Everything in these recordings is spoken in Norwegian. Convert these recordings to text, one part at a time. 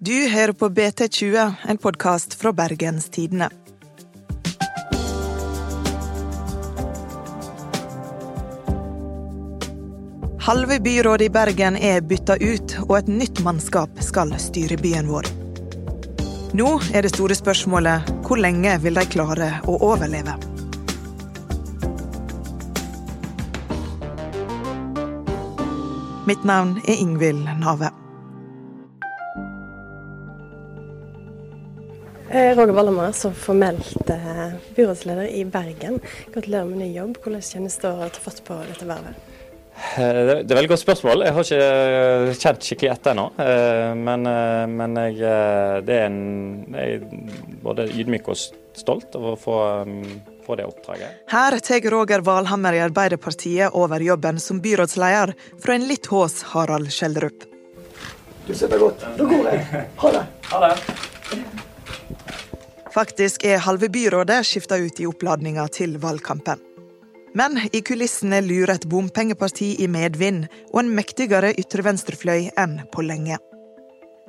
Du hører på BT20, en podkast fra Bergens Tidende. Halve byrådet i Bergen er bytta ut, og et nytt mannskap skal styre byen vår. Nå er det store spørsmålet hvor lenge vil de klare å overleve? Mitt navn er Ingvild Nave. Roger Ballamar, som formelt eh, byrådsleder i Bergen. Gratulerer med ny jobb. Hvordan kjennes det å ta fatt på dette vervet? Eh, det er et veldig godt spørsmål. Jeg har ikke kjent skikkelig etter ennå. Men, men jeg, det er en, jeg er både ydmyk og stolt over å få, få det oppdraget. Her tar Roger Valhammer i Arbeiderpartiet over jobben som byrådsleder fra en litt hås Harald Skjelderup. Du sitter godt. Da går jeg. Ha det. Ha det. Faktisk er halve byrådet skifta ut i oppladninga til valgkampen. Men i kulissene lurer et bompengeparti i medvind og en mektigere ytre venstrefløy enn på lenge.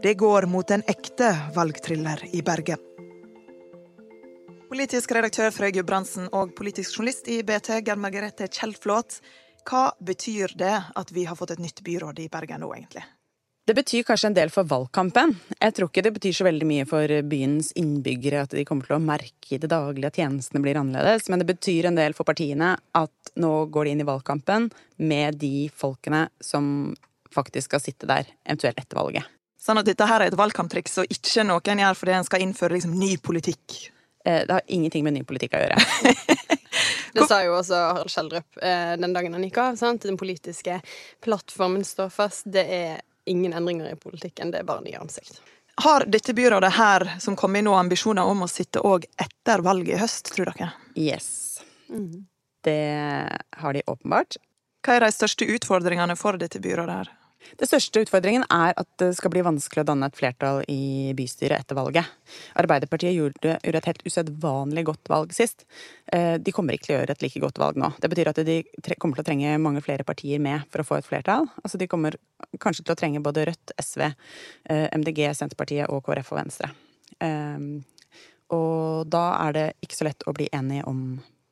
Det går mot en ekte valgthriller i Bergen. Politisk redaktør Frøy Gudbrandsen og politisk journalist i BT, Gerd Margrethe Kjeldflåt. Hva betyr det at vi har fått et nytt byråd i Bergen nå, egentlig? Det betyr kanskje en del for valgkampen. Jeg tror ikke det betyr så veldig mye for byens innbyggere at de kommer til å merke i det daglige at tjenestene blir annerledes, men det betyr en del for partiene at nå går de inn i valgkampen med de folkene som faktisk skal sitte der, eventuelt etter valget. Sånn at dette her er et valgkamptriks og ikke noe en gjør fordi en skal innføre liksom, ny politikk? Eh, det har ingenting med ny politikk å gjøre. det sa jo også Harald Schjelderup eh, den dagen han gikk av. Sant? Den politiske plattformen står fast. Det er ingen endringer i politikken, det er bare nye ansikt. Har dette byrådet her, som kom inn nå, ambisjoner om å sitte òg etter valget i høst, tror dere? Yes. Mm. Det har de åpenbart. Hva er de største utfordringene for dette byrådet her? Det største utfordringen er at det skal bli vanskelig å danne et flertall i bystyret etter valget. Arbeiderpartiet gjorde, et helt usedvanlig godt valg sist. Eh, de kommer ikke til å gjøre et like godt valg nå. Det betyr at de kommer til å trenge mange flere partier med for å få et flertall. Altså de kommer kanskje til å trenge både Rødt, SV, eh, MDG, Senterpartiet og KrF og Venstre. Eh, og da er det ikke så lett å bli enige om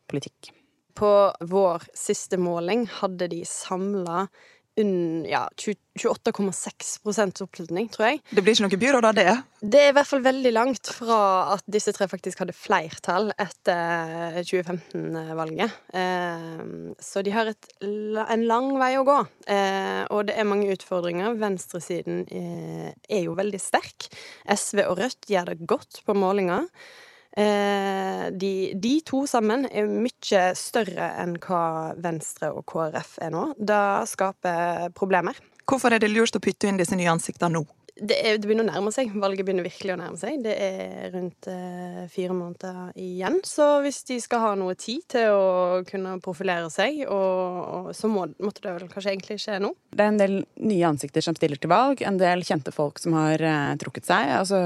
politikk. På vår siste måling hadde de samla ja, 28,6% oppslutning, tror jeg. Det blir ikke noe byråd av det? Det er i hvert fall veldig langt fra at disse tre faktisk hadde flertall etter 2015-valget. Eh, så de har et, en lang vei å gå, eh, og det er mange utfordringer. Venstresiden eh, er jo veldig sterk. SV og Rødt gjør det godt på målinger. Eh, de, de, to sammen er mye større enn hva Venstre og KrF er nå. Det skaper problemer. Hvorfor er det lurt å putte inn disse nye ansiktene nå? Det, er, det, begynner å nærme seg. Valget begynner virkelig å nærme seg. Det er rundt eh, fire måneder igjen. Så hvis de skal ha noe tid til å kunne profilere seg, og, og så må, måtte det vel kanskje egentlig skje nå? Det er en del nye ansikter som stiller til valg. En del kjente folk som har eh, trukket seg. Altså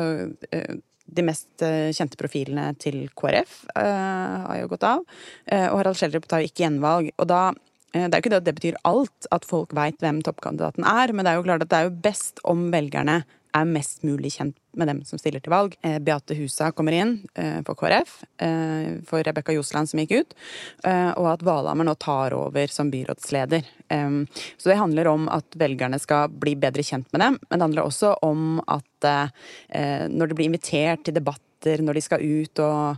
eh, de mest eh, kjente profilene til KrF uh, har jo gått av. Uh, og Harald Schjelderup tar jo ikke gjenvalg. Og da Det er jo ikke det at det betyr alt at folk veit hvem toppkandidaten er, men det er jo klart at det er jo best om velgerne er mest mulig kjent med dem som stiller til valg. Eh, Beate Husa kommer inn eh, for KrF, eh, for Rebekka Josland som gikk ut, og at Valhammer nå tar over som byrådsleder. Så det handler om at velgerne skal bli bedre kjent med dem, men det handler også om at når det blir invitert til debatt når de skal ut og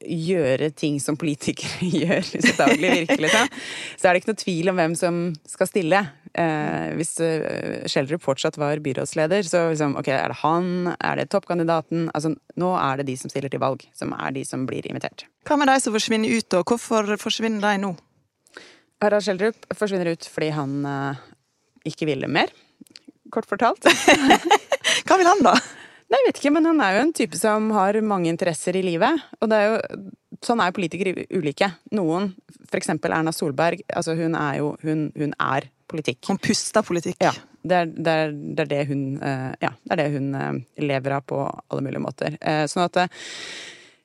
gjøre ting som politikere gjør i sitt daglige virke, liksom, så er det ikke noe tvil om hvem som skal stille. Eh, hvis uh, Schjelderup fortsatt var byrådsleder, så liksom, ok, er det han? Er det toppkandidaten? Altså, nå er det de som stiller til valg, som er de som blir invitert. Hva med de som forsvinner ut, og hvorfor forsvinner de nå? Harald Schjelderup forsvinner ut fordi han uh, ikke ville mer, kort fortalt. Hva vil han, da? Nei, jeg vet ikke, men han er jo en type som har mange interesser i livet. Og det er jo, sånn er jo politikere ulike. Noen, eksempel Erna Solberg, altså hun er jo hun, hun er politikk. Hun puster politikk. Ja. Det er det, er, det, er det hun, eh, ja, det er det hun eh, lever av på alle mulige måter. Sånn at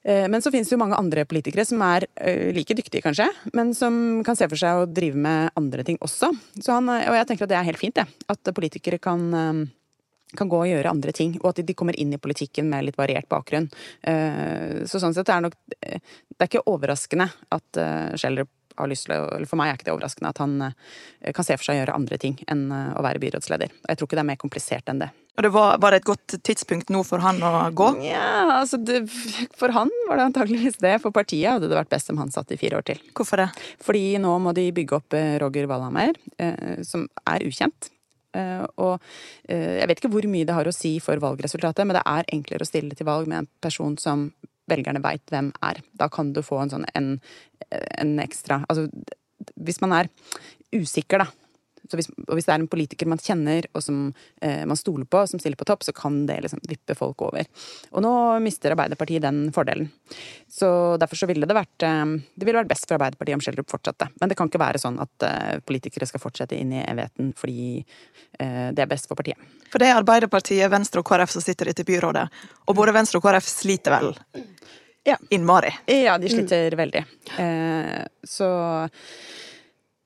men så finnes det jo mange andre politikere som er like dyktige, kanskje, men som kan se for seg å drive med andre ting også. Han, og jeg tenker at det er helt fint, det. At politikere kan kan gå og gjøre andre ting, og at de kommer inn i politikken med litt variert bakgrunn. Så sånn sett er nok Det er ikke overraskende at Schjelderup har lyst til å Eller for meg er ikke det overraskende at han kan se for seg å gjøre andre ting enn å være byrådsleder. Jeg tror ikke det er mer komplisert enn det. Og det var, var, det et godt tidspunkt nå for han å gå? Ja, altså det, For han var det antageligvis det. For partiet hadde det vært best om han satt i fire år til. Hvorfor det? Fordi nå må de bygge opp Roger Wallhammer, som er ukjent. Uh, og uh, jeg vet ikke hvor mye det har å si for valgresultatet, men det er enklere å stille til valg med en person som velgerne veit hvem er. Da kan du få en sånn en, en ekstra Altså hvis man er usikker, da, så hvis, og hvis det er en politiker man kjenner, og som eh, man stoler på, som stiller på topp, så kan det liksom vippe folk over. Og nå mister Arbeiderpartiet den fordelen. Så derfor så ville det vært eh, Det ville vært best for Arbeiderpartiet om Schjelderup fortsatte. Men det kan ikke være sånn at eh, politikere skal fortsette inn i evigheten fordi eh, det er best for partiet. For det er Arbeiderpartiet, Venstre og KrF som sitter i dette byrådet. Og både Venstre og KrF sliter vel? Ja. Innmari. Ja, de sliter mm. veldig. Eh, så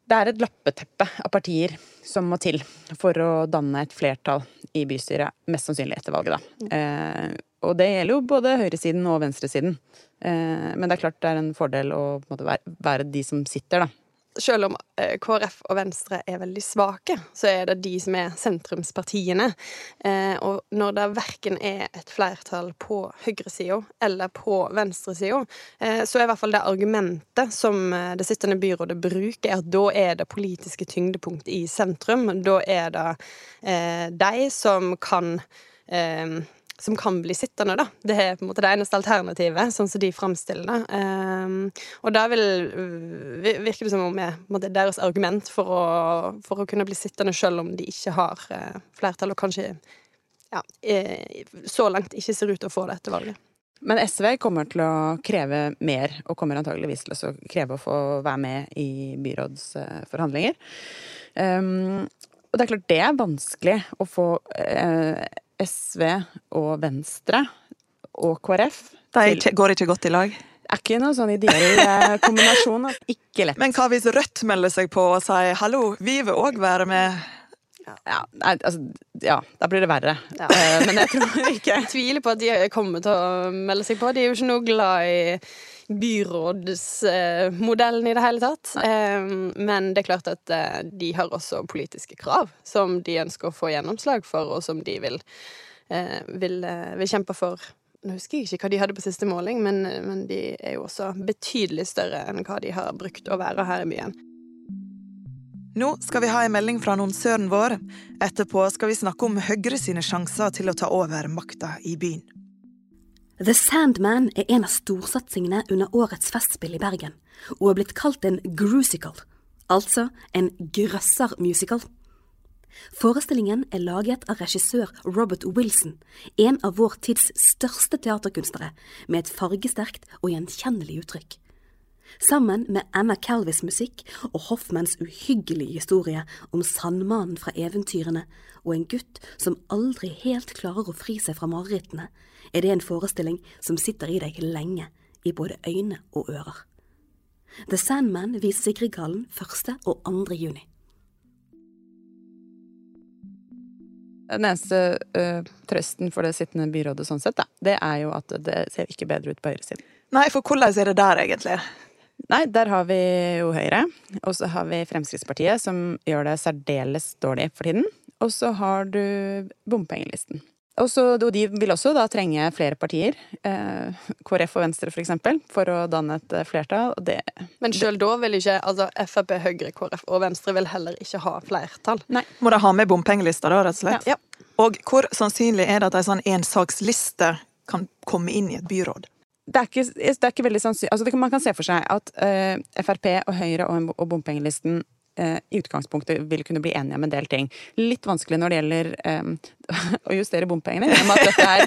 det er et lappeteppe av partier som må til for å danne et flertall i bystyret, mest sannsynlig etter valget, da. Eh, og det gjelder jo både høyresiden og venstresiden. Eh, men det er klart det er en fordel å måte, være de som sitter, da selv om eh, KrF og Venstre er veldig svake, så er det de som er sentrumspartiene. Eh, og når det verken er et flertall på høyresida eller på venstresida, eh, så er i hvert fall det argumentet som det sittende byrådet bruker, at da er det politiske tyngdepunkt i sentrum. Da er det de som kan som kan bli sittende, da. Det er på en måte det eneste alternativet, sånn som de framstiller det. Um, og da vil virker det som om det er deres argument for å, for å, kunne bli sittende selv om de ikke har uh, flertall, og kanskje ja, så langt ikke ser ut til å få det etter valget. Men SV kommer til å kreve mer, og kommer antageligvis til å kreve å få være med i byrådsforhandlinger. Um, og det er klart det er vanskelig å få uh, SV og Venstre og KrF De går ikke godt i lag? Det er ikke noe sånn ideell eh, kombinasjon. Ikke lett. Men hva hvis Rødt melder seg på og sier 'hallo, vi vil òg være med'? Ja, nei, altså, ja, da blir det verre. Ja. Eh, men jeg tror ikke Jeg tviler på at de kommer til å melde seg på. De er jo ikke noe glad i byrådsmodellen i det hele tatt. Men det er klart at eh, de har også politiske krav som de ønsker å få gjennomslag for, og som de vil, eh, vil, eh, vil kjempe for. Nå husker jeg ikke hva de hadde på siste måling, men, men de er jo også betydelig større enn hva de har brukt å være her i byen. Nå skal vi ha en melding fra annonsøren vår. Etterpå skal vi snakke om Høyre sine sjanser til å ta over makta i byen. The Sandman er en av storsatsingene under årets festspill i Bergen, og er blitt kalt en grusical, altså en grøssermusical. Forestillingen er laget av regissør Robert Wilson, en av vår tids største teaterkunstnere, med et fargesterkt og gjenkjennelig uttrykk. Sammen med Anna Calvis musikk og Hoffmans uhyggelige historie om sandmannen fra eventyrene og en gutt som aldri helt klarer å fri seg fra marerittene, er det en forestilling som sitter i deg lenge, i både øyne og ører. The Sandman vises i Grieghallen 1. og 2. juni. Den eneste uh, trøsten for det sittende byrådet sånn sett, da, det er jo at det ser ikke bedre ut på høyresiden. Nei, for hvordan er det der, egentlig? Nei, der har vi jo Høyre. Og så har vi Fremskrittspartiet, som gjør det særdeles dårlig for tiden. Og så har du bompengelisten. Og, så, og de vil også da trenge flere partier, eh, KrF og Venstre for eksempel, for å danne et eh, flertall. Det, Men sjøl da vil ikke altså Frp, Høyre, KrF og Venstre vil heller ikke ha flertall? Nei. Må de ha med bompengelista da, rett og slett? Ja. Og hvor sannsynlig er det at ei sånn ensaksliste kan komme inn i et byråd? Det er, ikke, det er ikke veldig sannsynlig altså, Man kan se for seg at uh, Frp og Høyre og, og bompengelisten Eh, i utgangspunktet vil kunne bli enige om en del ting. Litt vanskelig når det gjelder å justere bompengene, gjennom at dette er,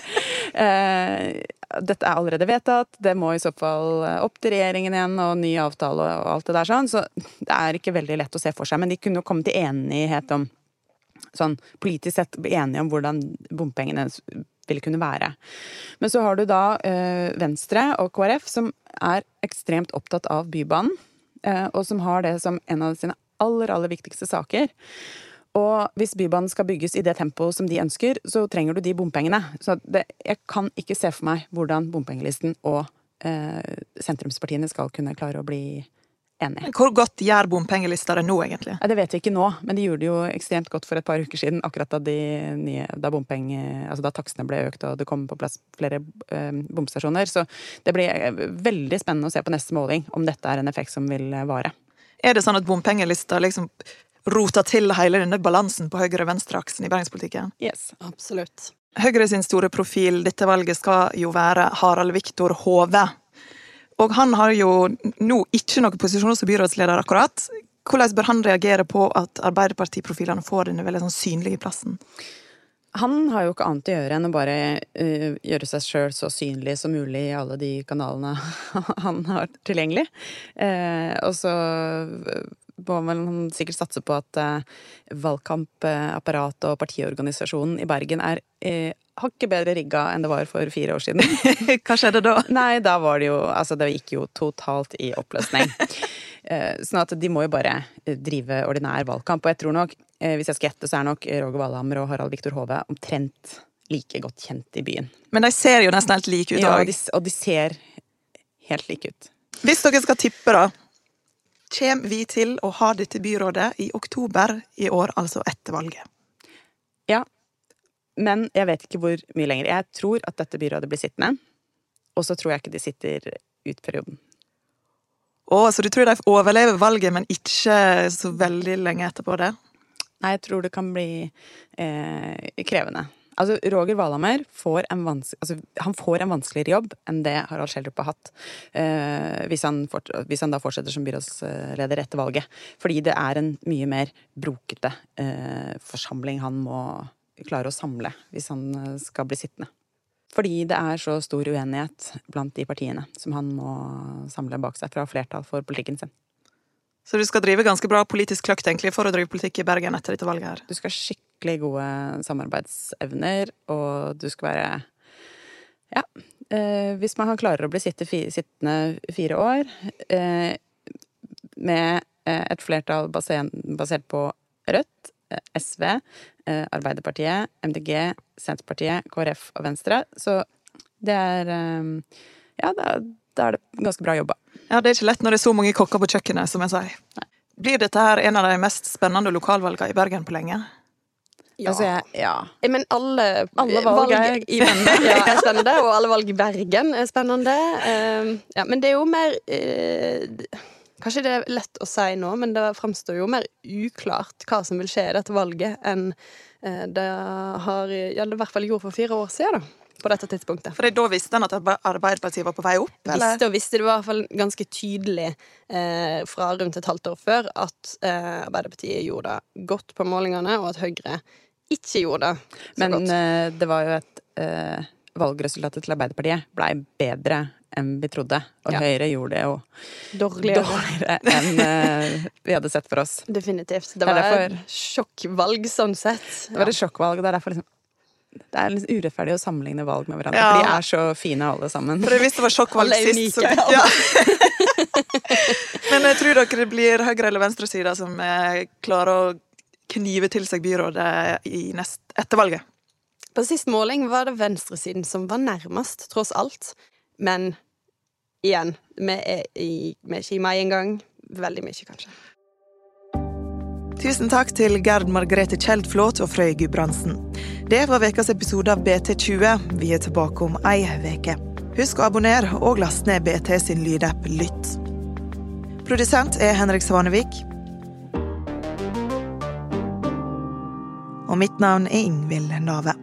uh, dette er allerede vedtatt. Det må i så fall opp til regjeringen igjen, og ny avtale og alt det der sånn. Så det er ikke veldig lett å se for seg. Men de kunne jo komme til enighet om sånn politisk sett enige om hvordan bompengene ville kunne være. Men så har du da uh, Venstre og KrF, som er ekstremt opptatt av Bybanen. Og som har det som en av sine aller, aller viktigste saker. Og hvis Bybanen skal bygges i det tempoet som de ønsker, så trenger du de bompengene. Så det, jeg kan ikke se for meg hvordan bompengelisten og eh, sentrumspartiene skal kunne klare å bli enige. Hvor godt gjør bompengelista det nå, egentlig? Ja, det vet vi ikke nå, men de gjorde det jo ekstremt godt for et par uker siden. Akkurat da, de nye, da, altså da takstene ble økt og det kom på plass flere eh, bomstasjoner. Så det blir eh, veldig spennende å se på neste måling om dette er en effekt som vil vare. Er det sånn at bompengelista liksom rota til hele denne balansen på høyre-venstre-aksen i bergenspolitikken? Yes. Absolutt. Høyre sin store profil dette valget skal jo være Harald Viktor Hove. Og han har jo nå ikke noen posisjon som byrådsleder, akkurat. Hvordan bør han reagere på at Arbeiderpartiprofilene får denne veldig sånn synlige plassen? Han har jo ikke annet å gjøre enn å bare uh, gjøre seg sjøl så synlig som mulig i alle de kanalene han har tilgjengelig. Uh, og så må man sikkert satse på at uh, valgkampapparatet og partiorganisasjonen i Bergen er uh, hakket bedre rigga enn det var for fire år siden. Hva skjedde da? Nei, da var det jo Altså, det gikk jo totalt i oppløsning. sånn at de må jo bare drive ordinær valgkamp. Og jeg tror nok, hvis jeg skal gjette, så er nok Roger Valhammer og Harald Viktor Hove omtrent like godt kjent i byen. Men de ser jo nesten helt like ut. Ja, og de, og de ser helt like ut. Hvis dere skal tippe, da kommer vi til å ha dette byrådet i oktober i år, altså etter valget. Ja, men jeg vet ikke hvor mye lenger. Jeg tror at dette byrådet blir sittende, og så tror jeg ikke de sitter ut perioden. Å, så du tror de overlever valget, men ikke så veldig lenge etterpå det? Nei, jeg tror det kan bli eh, krevende. Altså, Roger Valhammer får en, altså, han får en vanskeligere jobb enn det Harald Schjelderup har hatt. Eh, hvis, han hvis, han da fortsetter som byrådsleder etter valget. Fordi det er en mye mer brokete eh, forsamling han må klare å samle hvis han eh, skal bli sittende. Fordi det er så stor uenighet blant de partiene som han må samle bak seg fra flertall for politikken sin. Så du skal drive ganske bra politisk kløkt egentlig for å drive politikk i Bergen etter dette valget her? Du skal ha skikkelig gode samarbeidsevner, og du skal være Ja. Eh, hvis man klarer å bli sittende fire år eh, med eh, et flertall basert, på Rødt, eh, SV, eh, Arbeiderpartiet, MDG, Senterpartiet, KrF og Venstre, så det er Ja, da er det ganske bra jobba. Ja, Det er ikke lett når det er så mange kokker på kjøkkenet, som jeg sier. Blir dette her en av de mest spennende lokalvalgene i Bergen på lenge? Ja. Altså, jeg, ja. Men alle, alle valg, valg i Bergen ja, er spennende, og alle valg i Bergen er spennende. Uh, ja, men det er jo mer uh, Kanskje det er lett å si nå, men det framstår jo mer uklart hva som vil skje i dette valget, enn uh, det har ja, det i hvert fall gjorde for fire år siden. da på dette tidspunktet. For Da visste han at Arbeiderpartiet var på vei opp? Eller? Visste og visste det var i hvert fall ganske tydelig eh, fra rundt et halvt år før at eh, Arbeiderpartiet gjorde det godt på målingene, og at Høyre ikke gjorde det så Men, godt. Men eh, det var jo et eh, Valgresultatet til Arbeiderpartiet blei bedre enn vi trodde. Og ja. Høyre gjorde det jo dårligere, dårligere enn uh, vi hadde sett for oss. Definitivt. Det, det var derfor, et sjokkvalg sånn sett. Det var et sjokkvalg, og det er derfor liksom det er litt urettferdig å sammenligne valg med hverandre, ja. for de er så fine alle sammen. For Hvis det var sjokkvalg sist, så ja. Men jeg tror dere det blir høyre- eller venstresida som klarer å knive til seg byrådet i nest, etter valget? På sist måling var det venstresiden som var nærmest, tross alt. Men igjen, vi er, i, vi er ikke i mai engang. Veldig mye, kanskje. Tusen takk til Gerd Margrethe Kjeldflot og Frøy Gudbrandsen. Det var ukas episode av BT20. Vi er tilbake om ei uke. Husk å abonnere og laste ned BT sin lydapp Lytt. Produsent er Henrik Svanevik. Og mitt navn er Ingvild Nave.